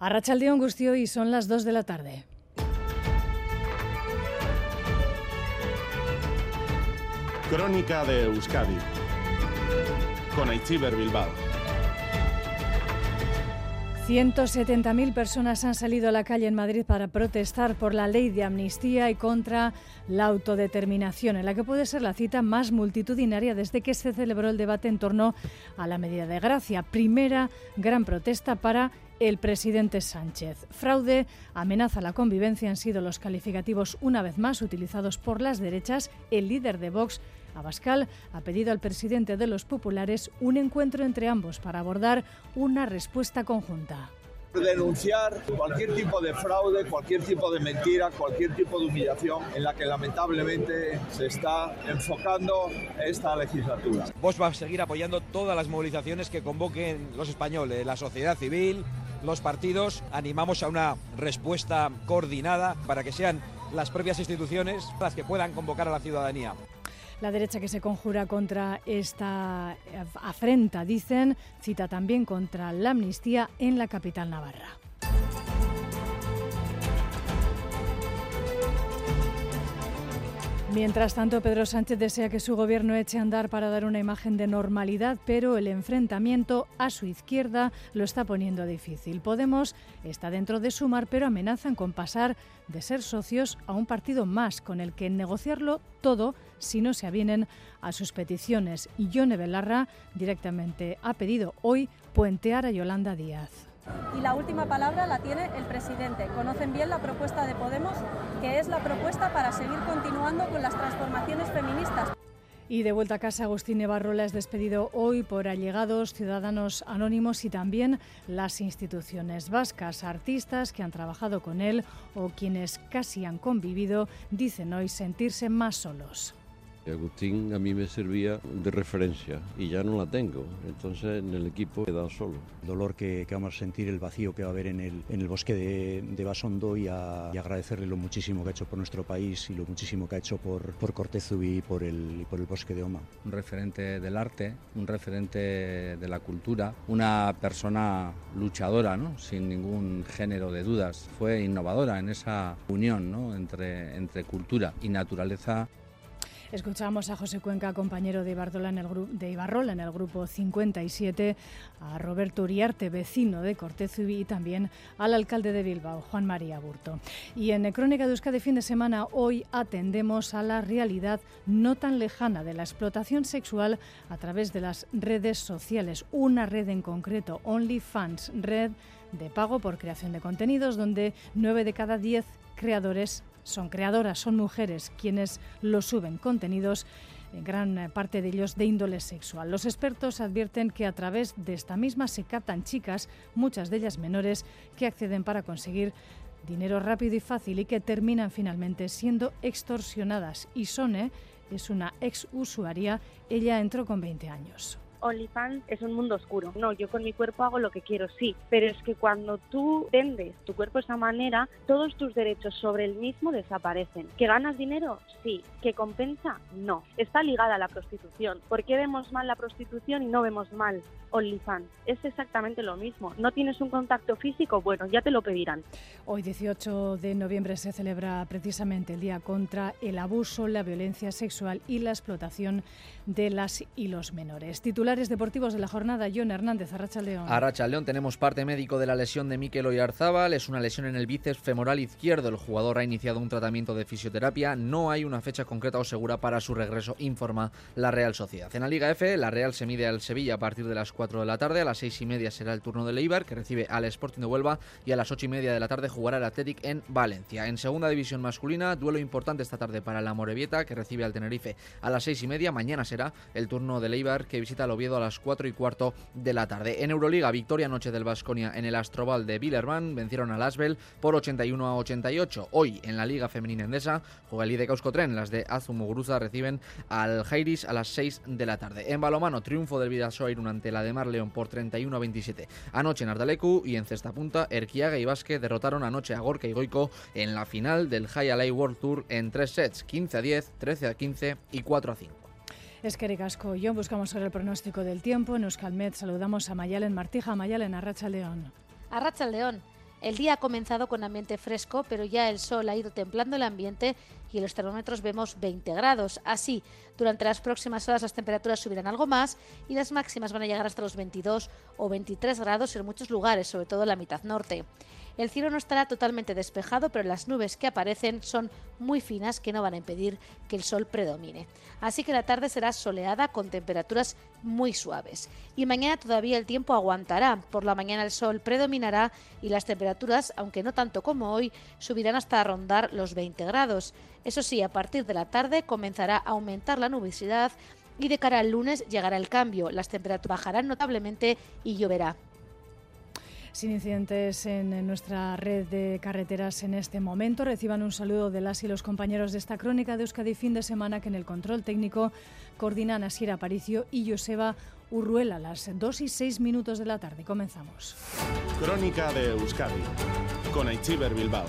Arrachaldeón Gustio y son las 2 de la tarde. Crónica de Euskadi con Aichiber Bilbao. 170.000 personas han salido a la calle en Madrid para protestar por la ley de amnistía y contra la autodeterminación, en la que puede ser la cita más multitudinaria desde que se celebró el debate en torno a la medida de gracia. Primera gran protesta para el presidente Sánchez. Fraude, amenaza a la convivencia han sido los calificativos una vez más utilizados por las derechas. El líder de Vox Abascal ha pedido al presidente de los populares un encuentro entre ambos para abordar una respuesta conjunta denunciar cualquier tipo de fraude, cualquier tipo de mentira, cualquier tipo de humillación en la que lamentablemente se está enfocando esta legislatura. Vos va a seguir apoyando todas las movilizaciones que convoquen los españoles, la sociedad civil, los partidos. Animamos a una respuesta coordinada para que sean las propias instituciones las que puedan convocar a la ciudadanía. La derecha que se conjura contra esta afrenta, dicen, cita también contra la amnistía en la capital navarra. Mientras tanto, Pedro Sánchez desea que su gobierno eche a andar para dar una imagen de normalidad, pero el enfrentamiento a su izquierda lo está poniendo difícil. Podemos está dentro de Sumar, pero amenazan con pasar de ser socios a un partido más, con el que negociarlo todo si no se avienen a sus peticiones. Y Yone Belarra directamente ha pedido hoy puentear a Yolanda Díaz y la última palabra la tiene el presidente. Conocen bien la propuesta de Podemos, que es la propuesta para seguir continuando con las transformaciones feministas. Y de vuelta a casa, Agustín Evarrola es despedido hoy por allegados, ciudadanos anónimos y también las instituciones vascas. Artistas que han trabajado con él o quienes casi han convivido dicen hoy sentirse más solos. Agustín a mí me servía de referencia y ya no la tengo, entonces en el equipo he quedado solo. El dolor que, vamos a sentir, el vacío que va a haber en el, en el bosque de, de Basondo y, a, agradecerle lo muchísimo que ha hecho por nuestro país y lo muchísimo que ha hecho por, por Cortezu y por, el, por el bosque de Oma. Un referente del arte, un referente de la cultura, una persona luchadora, ¿no? sin ningún género de dudas. Fue innovadora en esa unión ¿no? entre, entre cultura y naturaleza. Escuchamos a José Cuenca, compañero de Ibarrola en el, de Ibarrola en el grupo 57, a Roberto Uriarte, vecino de Cortezubi, y también al alcalde de Bilbao, Juan María Burto. Y en Crónica de Euskadi fin de semana, hoy atendemos a la realidad no tan lejana de la explotación sexual a través de las redes sociales. Una red en concreto, OnlyFans, red de pago por creación de contenidos, donde nueve de cada diez creadores son creadoras, son mujeres quienes lo suben contenidos en gran parte de ellos de índole sexual. Los expertos advierten que a través de esta misma se captan chicas, muchas de ellas menores, que acceden para conseguir dinero rápido y fácil y que terminan finalmente siendo extorsionadas. Y Sone es una ex usuaria, ella entró con 20 años. OnlyFans es un mundo oscuro. No, yo con mi cuerpo hago lo que quiero, sí, pero es que cuando tú vendes tu cuerpo de esa manera, todos tus derechos sobre el mismo desaparecen. ¿Que ganas dinero? Sí. ¿Que compensa? No. Está ligada a la prostitución. ¿Por qué vemos mal la prostitución y no vemos mal OnlyFans? Es exactamente lo mismo. ¿No tienes un contacto físico? Bueno, ya te lo pedirán. Hoy, 18 de noviembre, se celebra precisamente el Día contra el Abuso, la Violencia Sexual y la Explotación de las y los menores. Titular deportivos de la jornada, John Hernández, Arracha León. Arracha León, tenemos parte médico de la lesión de Mikel Oyarzábal, es una lesión en el bíceps femoral izquierdo. El jugador ha iniciado un tratamiento de fisioterapia, no hay una fecha concreta o segura para su regreso, informa la Real Sociedad. En la Liga F, la Real se mide al Sevilla a partir de las 4 de la tarde, a las 6 y media será el turno de Leibar, que recibe al Sporting de Huelva, y a las 8 y media de la tarde jugará el Athletic en Valencia. En segunda división masculina, duelo importante esta tarde para la Morevieta, que recibe al Tenerife a las 6 y media. Mañana será el turno de Leibar, que visita al Oviedo a las 4 y cuarto de la tarde. En Euroliga, victoria noche del Vasconia en el Astrobal de Billerman, vencieron al Asbel por 81 a 88. Hoy en la Liga Femenina Endesa juega el IDK Euskotren, las de Azumuguruza reciben al Jairis a las 6 de la tarde. En balomano, triunfo del Vidasoa Irún ante la de Mar León por 31 a 27. Anoche en Ardalecu y en Cesta Punta, Erquiaga y Vázquez derrotaron anoche a Gorka y Goico en la final del High Alay World Tour en tres sets, 15 a 10, 13 a 15 y 4 a 5. Es que Casco, yo buscamos sobre el pronóstico del tiempo. En Euskalmet saludamos a Mayalen Martija, Mayalen Arracha León. Arracha León. El día ha comenzado con ambiente fresco, pero ya el sol ha ido templando el ambiente y en los termómetros vemos 20 grados. Así, durante las próximas horas las temperaturas subirán algo más y las máximas van a llegar hasta los 22 o 23 grados en muchos lugares, sobre todo en la mitad norte. El cielo no estará totalmente despejado, pero las nubes que aparecen son muy finas que no van a impedir que el sol predomine. Así que la tarde será soleada con temperaturas muy suaves. Y mañana todavía el tiempo aguantará. Por la mañana el sol predominará y las temperaturas, aunque no tanto como hoy, subirán hasta rondar los 20 grados. Eso sí, a partir de la tarde comenzará a aumentar la nubosidad y de cara al lunes llegará el cambio. Las temperaturas bajarán notablemente y lloverá sin incidentes en nuestra red de carreteras en este momento. Reciban un saludo de las y los compañeros de esta crónica de Euskadi fin de semana que en el control técnico coordinan Asier Aparicio y Joseba Urruela, las 2 y 6 minutos de la tarde. Comenzamos. Crónica de Euskadi con Aichiber Bilbao.